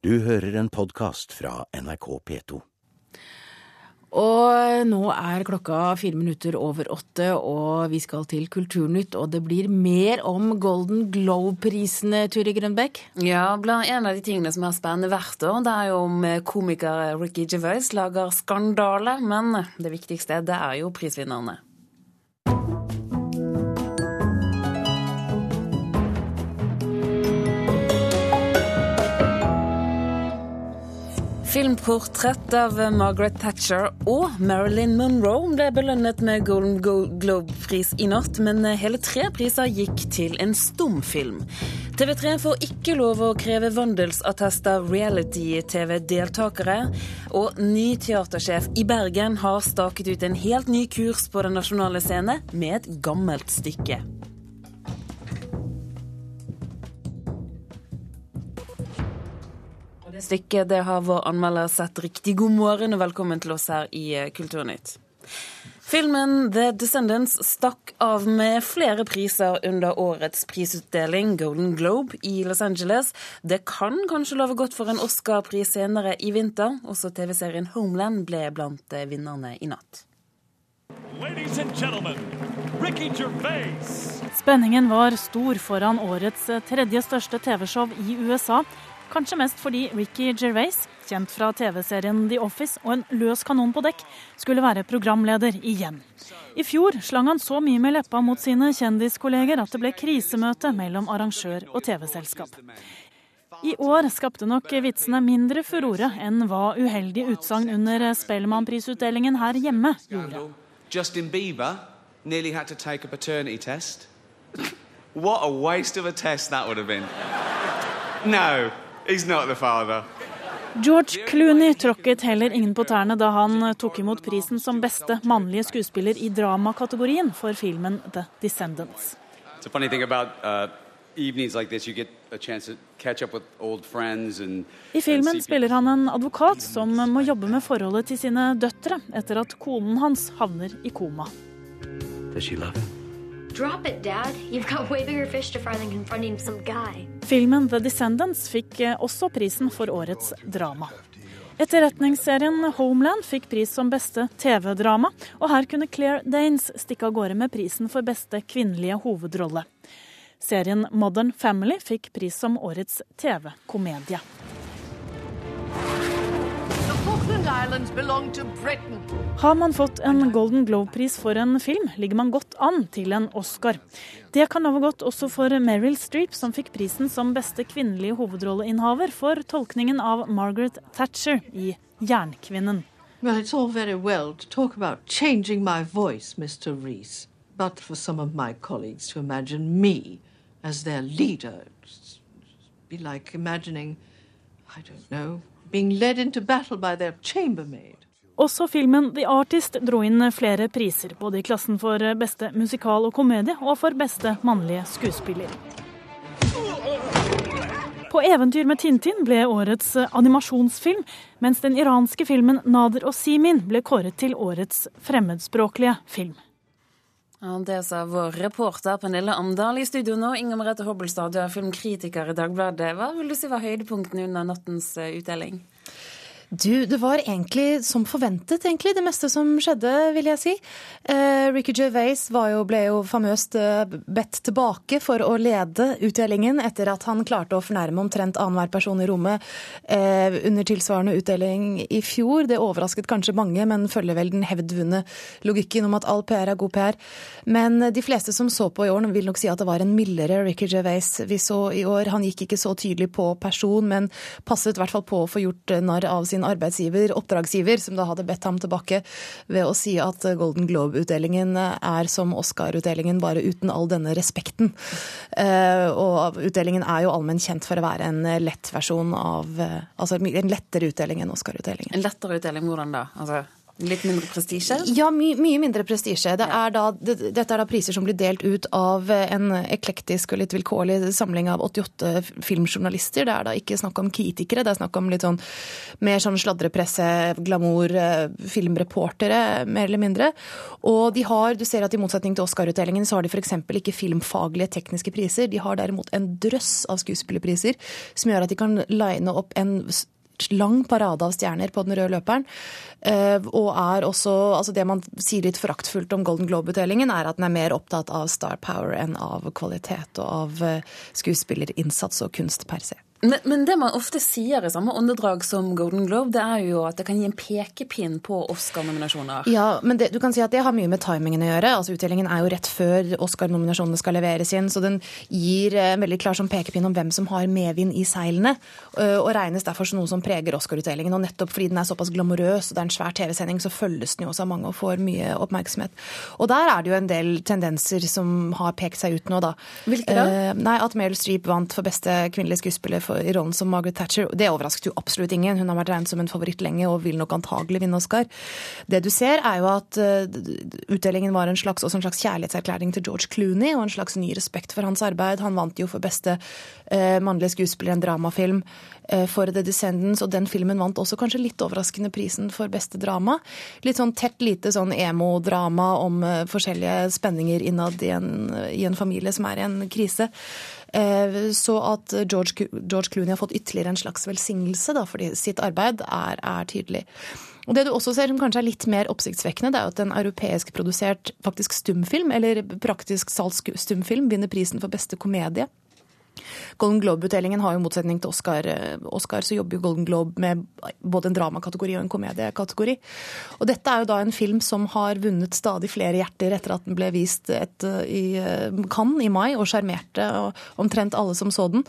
Du hører en podkast fra NRK P2. Og nå er klokka fire minutter over åtte, og vi skal til Kulturnytt. Og det blir mer om Golden Globe-prisene, Turi Grønbekk? Ja, blant en av de tingene som er spennende hvert år, det er jo om komiker Ricky Gervais lager skandale. Men det viktigste, det er jo prisvinnerne. Filmportrett av Margaret Thatcher og Marilyn Monroe ble belønnet med Golden Globe-pris i natt, men hele tre priser gikk til en stumfilm. TV3 får ikke lov å kreve vandelsattest av reality-TV-deltakere, og ny teatersjef i Bergen har staket ut en helt ny kurs på den nasjonale scene med et gammelt stykke. Stykket det har vår anmelder sett riktig. God morgen og velkommen til oss her i eh, Kulturnytt. Filmen The Descendants stakk av med flere priser under årets prisutdeling, Golden Globe, i Los Angeles. Det kan kanskje love godt for en Oscar-pris senere i vinter. Også TV-serien Homeland ble blant eh, vinnerne i natt. Spenningen var stor foran årets eh, tredje største TV-show i USA. Kanskje mest fordi Ricky Gervais, kjent fra TV-serien The Office og en løs kanon på dekk, skulle være programleder igjen. I fjor slang han så mye med leppa mot sine kjendiskolleger at det ble krisemøte mellom arrangør og TV-selskap. I år skapte nok vitsene mindre furore enn hva uheldige utsagn under Spellemannprisutdelingen her hjemme gjorde. Justin Bieber nearly had to take a paternity test. What a waste of a test that would have been. No, He's not the father. George Clooney tråkket heller ingen på tærne da han tok imot prisen som beste mannlige skuespiller i dramakategorien for filmen The Descendants. Uh, I filmen spiller han en advokat som må jobbe med forholdet til sine døtre etter at konen hans havner i koma. Does she love him? Drop it, Dad. You've got way bigger fish to fry than confronting some guy. Filmen The Descendants fikk eh, også prisen for årets drama. Etterretningsserien Homeland fikk pris som beste TV-drama, og her kunne Claire Danes stikke av gårde med prisen for beste kvinnelige hovedrolle. Serien Modern Family fikk pris som årets TV-komedie. Har man fått en Golden Globe-pris for en film, ligger man godt an til en Oscar. Det kan love godt også for Meryl Streep, som fikk prisen som beste kvinnelige hovedrolleinnehaver for tolkningen av Margaret Thatcher i Jernkvinnen. Well, it's all very well to talk about changing my voice, Mr. Reece. But for some of my colleagues to imagine me as their leader, be like imagining, I don't know, being led into battle by their chambermaid. Også filmen The Artist dro inn flere priser, både i klassen for beste musikal og komedie og for beste mannlige skuespiller. På eventyr med Tintin ble årets animasjonsfilm, mens den iranske filmen 'Nader og Simin' ble kåret til årets fremmedspråklige film. Ja, det sa vår reporter Pernille Amdal i studio nå. Inger Merete Hobbelstad, du er filmkritiker i Dagbladet. Hva vil du si var høydepunktene under nattens eh, utdeling? Du, det var egentlig som forventet, egentlig, det meste som skjedde, vil jeg si. Eh, Ricky Gervais jo, ble jo famøst eh, bedt tilbake for å lede utdelingen etter at han klarte å fornærme omtrent annenhver person i rommet eh, under tilsvarende utdeling i fjor. Det overrasket kanskje mange, men følger vel den hevdvunne logikken om at all PR er god PR. Men de fleste som så på i år, vil nok si at det var en mildere Ricky Gervais vi så i år. Han gikk ikke så tydelig på person, men passet i hvert fall på å få gjort narr av sin sin arbeidsgiver, oppdragsgiver, som da hadde bedt ham tilbake ved å si at Golden Globe-utdelingen er som Oscar-utdelingen, bare uten all denne respekten. Eh, og utdelingen er jo allmenn kjent for å være en lett versjon av Altså en lettere utdeling enn Oscar-utdelingen. En lettere utdeling, hvordan da? Altså Litt mindre prestisje? Ja, my, mye mindre prestisje. Det det, dette er da priser som blir delt ut av en eklektisk og litt vilkårlig samling av 88 filmjournalister. Det er da ikke snakk om kritikere, det er snakk om litt sånn mer sånn sladrepresse, glamour, eh, filmreportere, mer eller mindre. Og de har, du ser at i motsetning til Oscar-utdelingen, så har de f.eks. ikke filmfaglige tekniske priser. De har derimot en drøss av skuespillerpriser som gjør at de kan line opp en lang parade av stjerner på den røde løperen. Eh, og er også altså Det man sier litt foraktfullt om Golden Globe-utdelingen, er at den er mer opptatt av star power enn av kvalitet og av eh, skuespillerinnsats og kunst per se. Men, men, det man ofte sier i samme åndedrag som Golden Globe, det er jo at det kan gi en pekepinn på Oscar-nominasjoner. Ja, men det, du kan si at det har mye med timingen å gjøre. Altså Utdelingen er jo rett før Oscar-nominasjonene skal leveres inn, så den gir en eh, veldig klar som pekepinn om hvem som har medvind i seilene, eh, og regnes derfor som noe som preger Oscar-utdelingen. Og nettopp fordi den er såpass glamorøs og det er en svær TV-sending, så følges den jo også av mange og får mye oppmerksomhet. Og der er det jo en del tendenser som har pekt seg ut nå, da. Hvilke da? Eh, nei, At Meryl Streep vant for beste kvinnelige skuespiller for, i rollen som Margaret Thatcher. Det overrasket jo absolutt ingen. Hun har vært regnet som en favoritt lenge og vil nok antagelig vinne Oscar. Det du ser, er jo at uh, utdelingen var en slags, også en slags kjærlighetserklæring til George Clooney og en slags ny respekt for hans arbeid. Han vant jo for beste uh, mannlige skuespiller i en dramafilm uh, for The Descendants, og den filmen vant også kanskje litt overraskende prisen for beste drama. Litt sånn tett lite sånn emo-drama om forskjellige spenninger innad i en, i en familie som er i en krise. Eh, så at George, George Clooney har fått ytterligere en slags velsignelse da, fordi sitt arbeid er, er tydelig. Og Det du også ser som kanskje er litt mer oppsiktsvekkende, det er at en europeisk produsert faktisk stumfilm, eller praktisk salgsstumfilm, vinner prisen for beste komedie. Golden Globe-utdelingen har jo motsetning til Oscar, eh, Oscar, så jobber jo Golden Globe med både en dramakategori og en komediekategori. Og dette er jo da en film som har vunnet stadig flere hjerter etter at den ble vist et, eh, i eh, Cannes i mai, og sjarmerte omtrent alle som så den.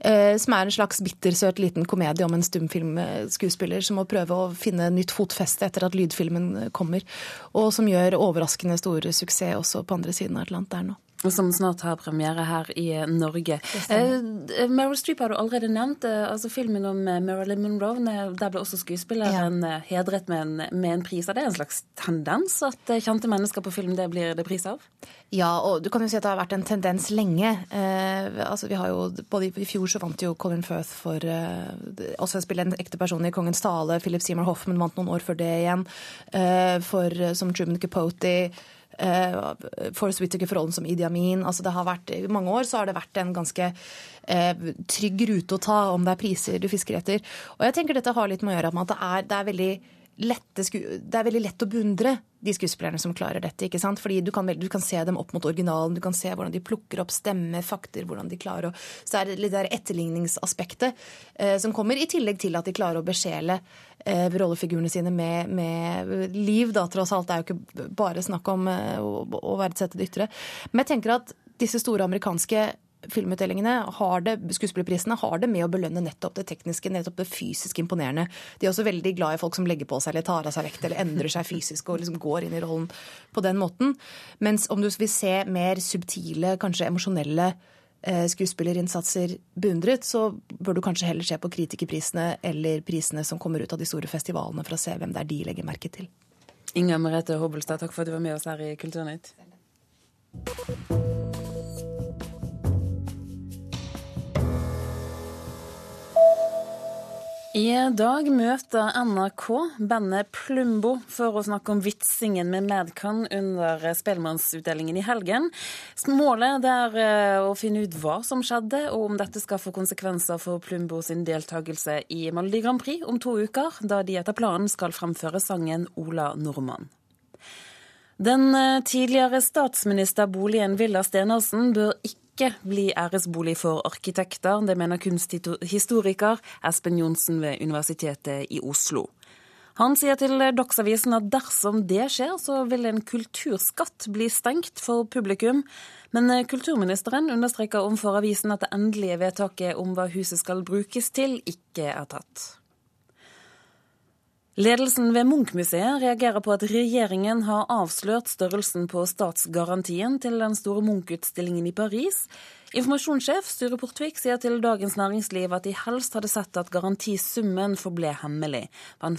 Som er en slags bittersøt liten komedie om en stumfilmskuespiller som må prøve å finne nytt fotfeste etter at lydfilmen kommer, og som gjør overraskende stor suksess også på andre siden av Atlanteren nå. Som snart har premiere her i Norge. Eh, Meryl Streep har du allerede nevnt. Eh, altså Filmen om eh, Marilyn Monroe, der ble også skuespilleren ja. Eh, hedret med en, med en, pris. Er det en slags tendens at kjente mennesker på film det blir det pris av? Ja, og du kan jo si at det har vært en tendens lenge. Eh, altså vi har jo, både I fjor så vant jo Colin Firth for eh, også å spille en ekte person i Kongens tale. Philip Seymour Hoffman vant noen år før det igjen, for, som Truman Capote. Uh, Forrest Whittaker for rollen som Idi Amin. Altså det har vært, I mange år så har det vært en ganske eh, trygg rute å ta om det er priser du fisker etter. Og jeg tenker dette har litt med å gjøre med at det er, det er veldig det er veldig lett å beundre de skuespillerne som klarer dette. ikke sant? Fordi du kan, du kan, se dem opp mot originalen, du kan se hvordan de plukker opp stemme, fakter, hvordan de klarer å Så er det der etterligningsaspektet eh, som kommer, i tillegg til at de klarer å besjele eh, rollefigurene sine med, med, liv, da, tross alt. Det er jo ikke bare snakk om eh, å, å verdsette det ytre. Men jeg tenker at disse store amerikanske filmutdelingene har det, skuespillerprisene har det med å belønne nettopp det tekniske, nettopp det fysisk imponerende. De er også veldig glad i folk som legger på seg eller tar av seg vekt eller endrer seg fysisk og liksom går inn i rollen på den måten. Mens om du vil se mer subtile, kanskje emosjonelle eh, skuespillerinnsatser beundret, så bør du kanskje heller se på kritikerprisene eller prisene som kommer ut av de store festivalene, for å se hvem det er de legger merke til. Inga Merete Hobbelstad, takk for at du var med oss her i Kulturnytt. I dag møter NRK bandet Plumbo for å snakke om vitsingen med Madcon under Spellemannsutdelingen i helgen. Målet er eh, å finne ut hva som skjedde, og om dette skal få konsekvenser for Plumbo sin deltakelse i Melodi Grand Prix om to uker, da de etter planen skal fremføre sangen Ola Nordmann. Den eh, tidligere statsministerboligen Villa Stenersen bør ikke ikke bli æresbolig for arkitekter. Det mener kunsthistoriker Espen Johnsen ved Universitetet i Oslo. Han sier til Dagsavisen at dersom det skjer, så vil en kulturskatt bli stengt for publikum. Men kulturministeren understreker overfor avisen at det endelige vedtaket om hva huset skal brukes til, ikke er tatt. Ledelsen ved Munch-museet reagerer på at regjeringen har avslørt størrelsen på statsgarantien til den store Munch-utstillingen i Paris. Informasjonssjef Sture Portvik sier til Dagens Næringsliv at de helst hadde sett at garantisummen forble hemmelig. Han,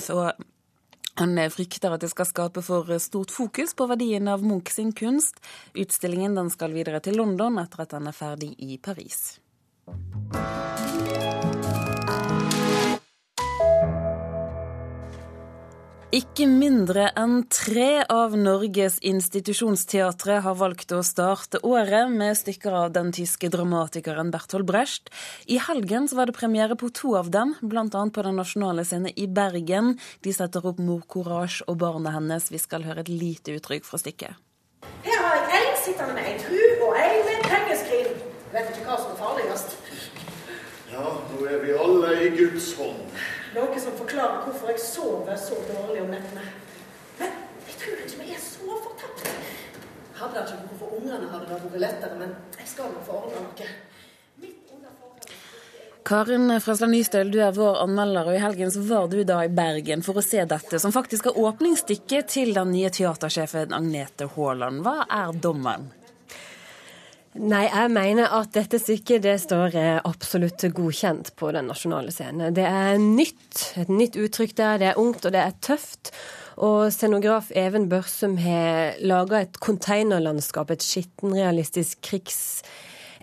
frykter at det skal skape for stort fokus på verdien av Munch sin kunst. Utstillingen skal videre til London etter at den er ferdig i Paris. Ikke mindre enn tre av Norges institusjonsteatre har valgt å starte året med stykker av den tyske dramatikeren Bertolt Brecht. I helgen var det premiere på to av dem, bl.a. på Den nasjonale scene i Bergen. De setter opp Mor Courage og barnet hennes. Vi skal høre et lite uttrykk fra stykket. Her har jeg en sittende med ei tru og en med pengeskrin. Vet ikke hva som er farligst. Ja, nå er vi alle i Guds hånd. Noe som forklarer hvorfor jeg sover så dårlig om nettene. Men jeg tror ikke vi er så fortapt. Hadde det ikke vært for ungene, hadde det vært lettere, men jeg skal nå få ordna noe. Karin Frøsland Nystøl, du er vår anmelder, og i helgen så var du da i Bergen for å se dette, som faktisk er åpningsstykket til den nye teatersjefen Agnete Haaland. Hva er dommen? Nei, jeg mener at dette stykket det står absolutt godkjent på den nasjonale scenen. Det er nytt, et nytt uttrykk der. Det er ungt og det er tøft. Og scenograf Even Børsum har laga et konteinerlandskap, et skittenrealistisk krigs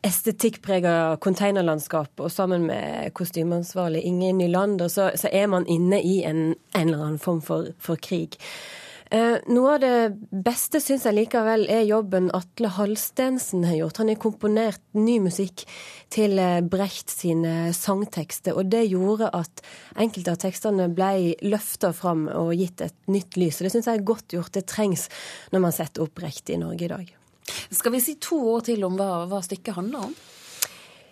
estetikkprega containerlandskap, og sammen med kostymeansvarlig Inge Nylander, så, så er man inne i en, en eller annen form for, for krig. Eh, noe av det beste syns jeg likevel er jobben Atle Halstensen har gjort. Han har komponert ny musikk til eh, Brecht sine sangtekster, og det gjorde at enkelte av tekstene ble løfta fram og gitt et nytt lys. Og det syns jeg er godt gjort. Det trengs når man setter opp Brecht i Norge i dag. Skal vi si to år til om hva, hva stykket handler om?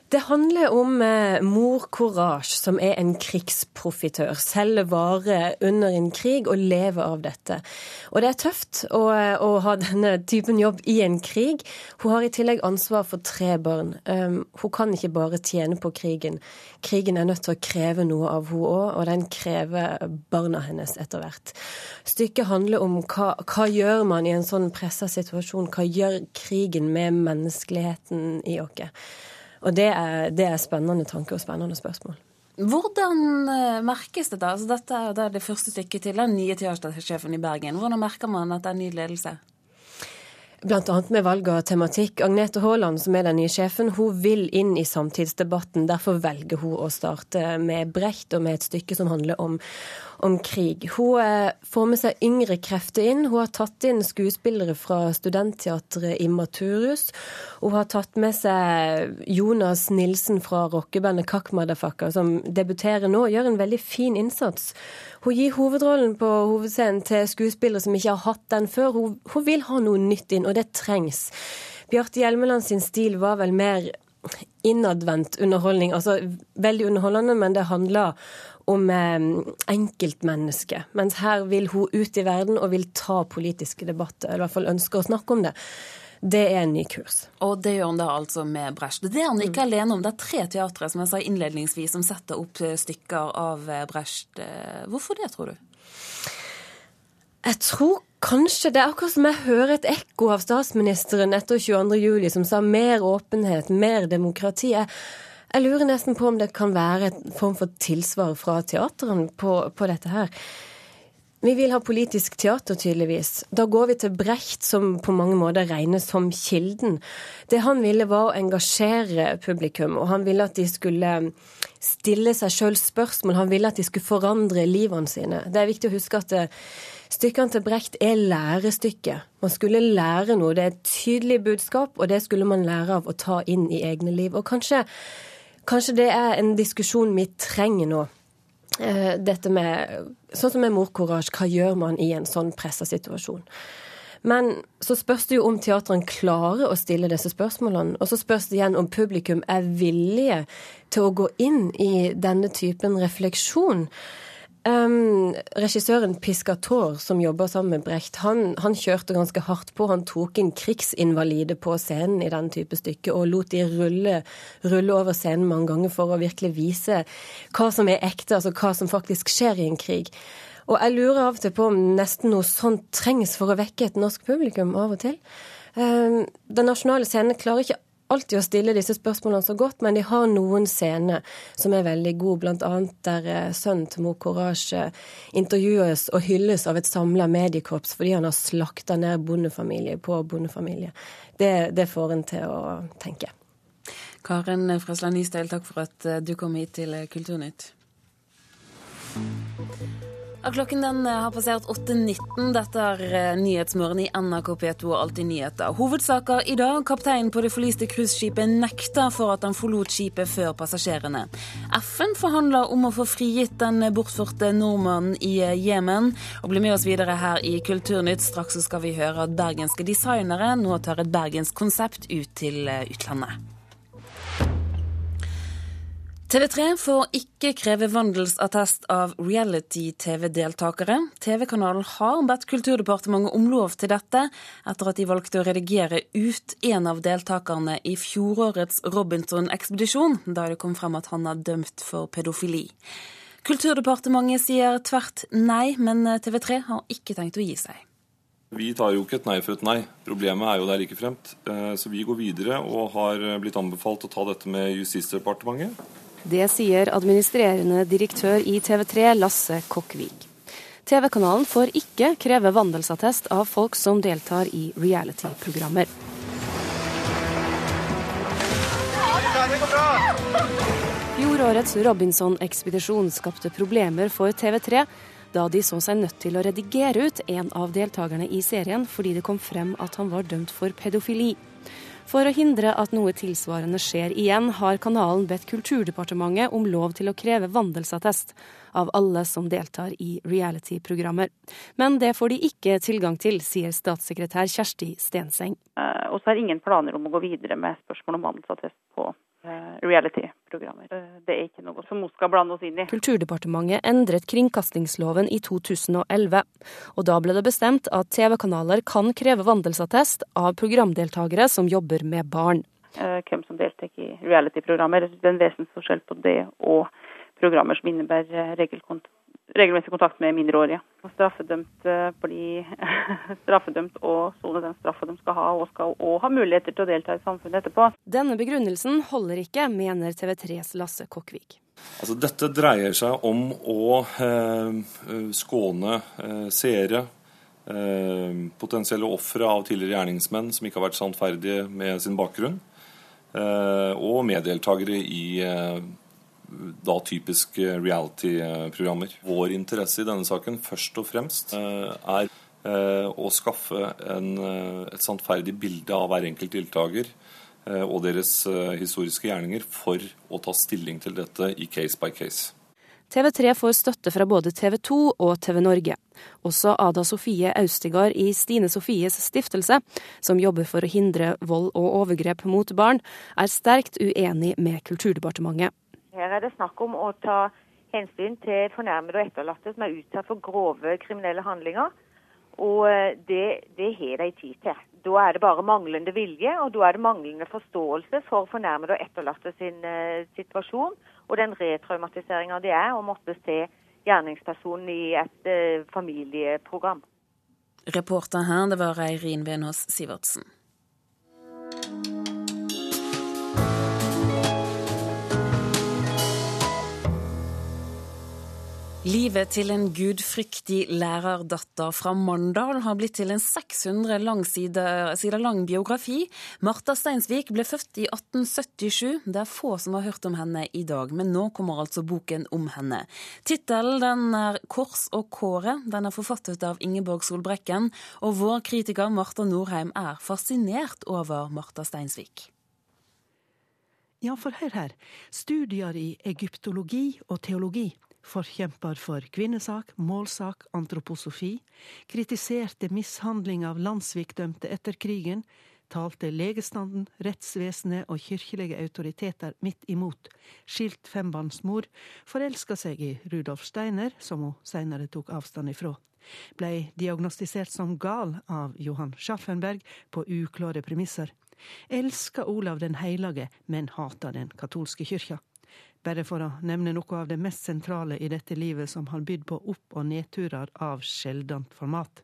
Det handler om eh, mor Courage, som er en krigsprofitør. Selger varer under en krig og lever av dette. Og det er tøft å, å, ha denne typen jobb i en krig. Hun har i tillegg ansvar for tre barn. Um, hun kan ikke bare tjene på krigen. Krigen er nødt til å kreve noe av hun òg, og den krever barna hennes etter hvert. Stykket handler om hva, hva gjør man i en sånn pressa situasjon? Hva gjør krigen med menneskeligheten i oss? Og det er, det er spennende tanker og spennende spørsmål. Hvordan eh, merkes det da? Altså, dette er det, det første stykket til den nye teatersjefen i Bergen. Hvordan merker man at det er ny ledelse? Annet med valg av tematikk. Agnete Haaland, som er den nye sjefen, hun vil inn i samtidsdebatten. Derfor velger hun å starte med Brecht og med et stykke som handler om, om krig. Hun eh, får med seg yngre krefter inn. Hun har tatt inn skuespillere fra studentteatret i Maturus. Hun har tatt med seg Jonas Nilsen fra rockebandet Kakk Madafaka, som debuterer nå gjør en veldig fin innsats. Hun gir hovedrollen på hovedscenen til skuespillere som ikke har hatt den før. Hun, hun vil ha noe nytt inn, og det trengs. Bjarte Hjelmeland sin stil var vel mer innadvendt underholdning. Altså veldig underholdende, men det handla om eh, enkeltmennesket. Mens her vil hun ut i verden og vil ta politiske debatter, eller i hvert fall ønske å snakke om det. Det er en ny kurs. Og det gjør han da altså med Brecht. Det er han ikke mm. alene om. Det er tre teatre som jeg sa innledningsvis, som setter opp stykker av eh, Brecht. Eh, hvorfor det, tror du? Jeg tror kanskje det er akkurat som jeg hører et ekko av statsministeren etter 22.07, som sa mer åpenhet, mer demokrati. Jeg, jeg, lurer nesten på om det kan være en form for tilsvar fra teateren på, på dette her. Vi vil ha politisk teater, tydeligvis. Da går vi til Brecht, som på mange måter regnes som kilden. Det han ville, var å engasjere publikum, og han ville at de skulle stille seg sjøl spørsmål. Han ville at de skulle forandre livene sine. Det er viktig å huske at eh, stykkene til Brecht er lærestykker. Man skulle lære noe. Det er et tydelig budskap, og det skulle man lære av å ta inn i egne liv. Og kanskje, kanskje det er en diskusjon vi trenger nå. Eh, dette med Sånn som med morcourage, hva gjør man i en sånn pressa situasjon? Men så spørs det jo om teatrene klarer å stille disse spørsmålene. Og så spørs det igjen om publikum er villige til å gå inn i denne typen refleksjon. Um, regissøren Piscator, som jobber sammen med Brecht, han, han, kjørte ganske hardt på. Han tok inn krigsinvalide på scenen i den type stykke og lot de rulle, rulle, over scenen mange ganger for å virkelig vise hva som er ekte, altså hva som faktisk skjer i en krig. Og jeg lurer av og til på om nesten noe sånt trengs for å vekke et norsk publikum av og til. Den nasjonale scenen klarer ikke alltid å stille disse spørsmålene så godt, men de har noen scener som er veldig gode, bl.a. der eh, sønnen til Mo Courage intervjues og hylles av et samla mediekorps fordi han har slakta ned bondefamilie på bondefamilie. Det, det får en til å tenke. Karen Fresland Nystøyl, takk for at eh, du kom hit til Kulturnytt. Klokken den eh, har passert 8.19. Dette er eh, Nyhetsmorgen i NRK P2 og Alltid nyheter. Hovedsaker i dag. Kapteinen på det forliste cruiseskipet nekter for at han forlot skipet før passasjerene. FN forhandler om å få frigitt den bortførte nordmannen i eh, Jemen. Og bli med oss videre her i Kulturnytt. Straks så skal vi høre at bergenske designere nå tar et bergensk konsept ut til utlandet. TV3 får ikke kreve vandelsattest av reality-TV-deltakere. TV-kanalen har bedt Kulturdepartementet om lov til dette, etter at de valgte å redigere ut en av deltakerne i fjorårets Robinson-ekspedisjon, da det kom frem at han er dømt for pedofili. Kulturdepartementet sier tvert nei, men TV3 har ikke tenkt å gi seg. Vi tar jo ikke et nei for et nei. Problemet er jo der like fremt. Eh, så vi går videre og har blitt anbefalt å ta dette med Justisdepartementet. Det sier administrerende direktør i TV3, Lasse Kokkvik. TV-kanalen får ikke kreve vandelsattest av folk som deltar i reality-programmer. Fjorårets Robinson-ekspedisjon skapte problemer for TV3 da de så seg nødt til å redigere ut en av deltakerne i serien fordi det kom frem at han var dømt for pedofili. For å hindre at noe tilsvarende skjer igjen, har kanalen bedt Kulturdepartementet om lov til å kreve vandelsattest av alle som deltar i reality-programmer. Men det får de ikke tilgang til, sier statssekretær Kjersti Stenseng. Eh, og så er ingen planer om å gå videre med spørsmål om vandelsattest på reality-programmer. Eh, det er ikke noe som vi skal blande oss inn i. Kulturdepartementet endret kringkastingsloven i 2011, og da ble det bestemt at TV-kanaler kan kreve vandelsattest av programdeltakere som jobber med barn. Eh, hvem som deltar i reality-programmer. Det er en vesensforskjell på det og programmer som innebærer regelkontroll regelmessig kontakt med mindreårige. Straffedømt blir straffedømt og sone den straffa de skal ha, og skal òg ha muligheter til å delta i samfunnet etterpå. Denne begrunnelsen holder ikke, mener TV3s Lasse Kokkvik. Altså, dette dreier seg om å eh, skåne eh, seere, eh, potensielle ofre av tidligere gjerningsmenn som ikke har vært sannferdige med sin bakgrunn, eh, og meddeltakere i eh, da typisk reality-programmer. Vår interesse i denne saken først og fremst eh, er eh, å skaffe en, eh, et sannferdig bilde av hver enkelt deltaker og deres historiske gjerninger for å ta stilling til dette i case by case. TV3 får støtte fra både TV 2 og TV Norge. Også Ada Sofie Austegard i Stine Sofies stiftelse, som jobber for å hindre vold og overgrep mot barn, er sterkt uenig med Kulturdepartementet. Her er det snakk om å ta hensyn til fornærmede og etterlatte som er utsatt for grove kriminelle handlinger. Og eh, det, det har de tid til. Da er det bare manglende vilje, og da er det manglende forståelse for fornærmede og etterlatte sin uh, situasjon, og den retraumatiseringa det er å måtte se gjerningspersonen i et uh, familieprogram. Reporter her, det var Eirin Venås Sivertsen. Livet til en gudfryktig lærerdatter fra Mandal har blitt til en 600 lang side, side lang biografi. Marta Steinsvik ble født i 1877. Det er få som har hørt om henne i dag, men nå kommer altså boken om henne. Tittelen er 'Kors og kåre'. Den er forfattet av Ingeborg Solbrekken, og vår kritiker Marta Norheim er fascinert over Marta Steinsvik. Ja, for hør her. Studier i egyptologi og teologi forkjemper for kvinnesak, målsak, antroposofi, kritiserte mishandling av landssvikdømte etter krigen, talte legestanden, rettsvesenet og kirkelige autoriteter midt imot, skilt fembarnsmor, forelska seg i Rudolf Steiner, som hun seinere tok avstand ifra, blei diagnostisert som gal av Johan Schaffenberg på uklare premisser, elska Olav den heilage, men hata den katolske kyrkja bare for å nevne noe av det mest sentrale i dette livet som har bydd på opp- og nedturer av sjeldent format.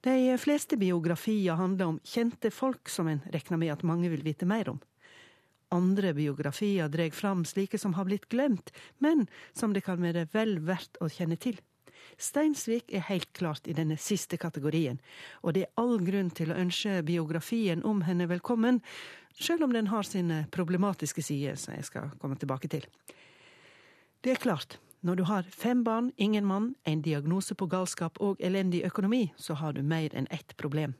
De fleste biografier handler om kjente folk som en regner med at mange vil vite mer om. Andre biografier drar fram slike som har blitt glemt, men som det kan være vel verdt å kjenne til. Steinsvik er helt klart i denne siste kategorien, og det er all grunn til å ønske biografien om henne velkommen, selv om den har sine problematiske sider, som jeg skal komme tilbake til. Det er klart, når du har fem barn, ingen mann, en diagnose på galskap og elendig økonomi, så har du mer enn ett problem.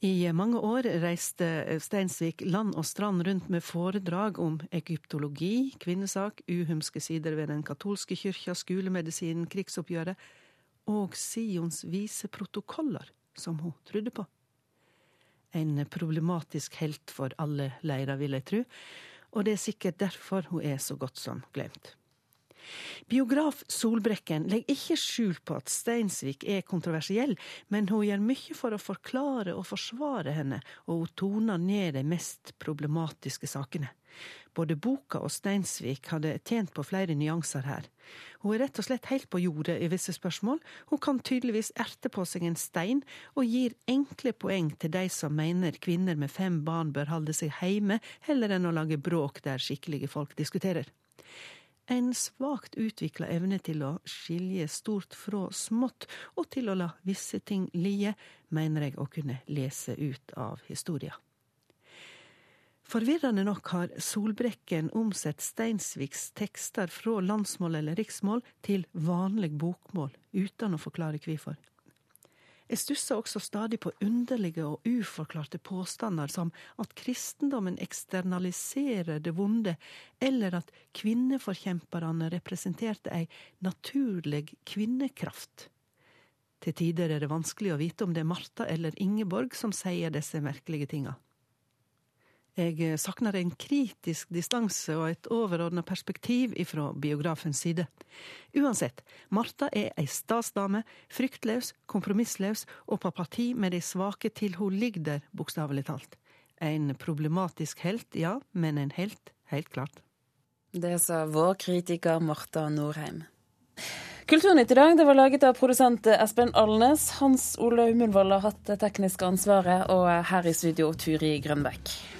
I mange år reiste Steinsvik land og strand rundt med foredrag om egyptologi, kvinnesak, uhumske sider ved den katolske kyrkja, skolemedisinen, krigsoppgjøret og Sions vise protokoller, som hun trodde på. En problematisk helt for alle leirer, vil jeg tro, og det er sikkert derfor hun er så godt som glemt. Biograf Solbrekken legger ikke skjul på at Steinsvik er kontroversiell, men hun gjør mye for å forklare og forsvare henne, og hun toner ned de mest problematiske sakene. Både boka og Steinsvik hadde tjent på flere nyanser her. Hun er rett og slett helt på jordet i visse spørsmål. Hun kan tydeligvis erte på seg en stein, og gir enkle poeng til de som mener kvinner med fem barn bør holde seg hjemme, heller enn å lage bråk der skikkelige folk diskuterer. En svakt utvikla evne til å skilje stort fra smått, og til å la visse ting lie, mener jeg å kunne lese ut av historia. Forvirrende nok har Solbrekken omsett Steinsviks tekster fra landsmål eller riksmål til vanlig bokmål, uten å forklare hvorfor. Jeg stusser også stadig på underlige og uforklarte påstander som at kristendommen eksternaliserer det vonde, eller at kvinneforkjemperne representerte ei naturlig kvinnekraft. Til tider er det vanskelig å vite om det er Martha eller Ingeborg som sier disse merkelige tinga. Jeg eh, savner en kritisk distanse og et overordna perspektiv ifra biografens side. Uansett, Martha er ei stasdame, fryktløs, kompromissløs og på parti med de svake til hun ligger der, bokstavelig talt. En problematisk helt, ja, men en helt, helt klart. Det sa vår kritiker Martha Norheim. Kulturnytt i dag det var laget av produsent Espen Alnes. Hans Ole Munvold har hatt det tekniske ansvaret, og her i studio Turi Grønbekk.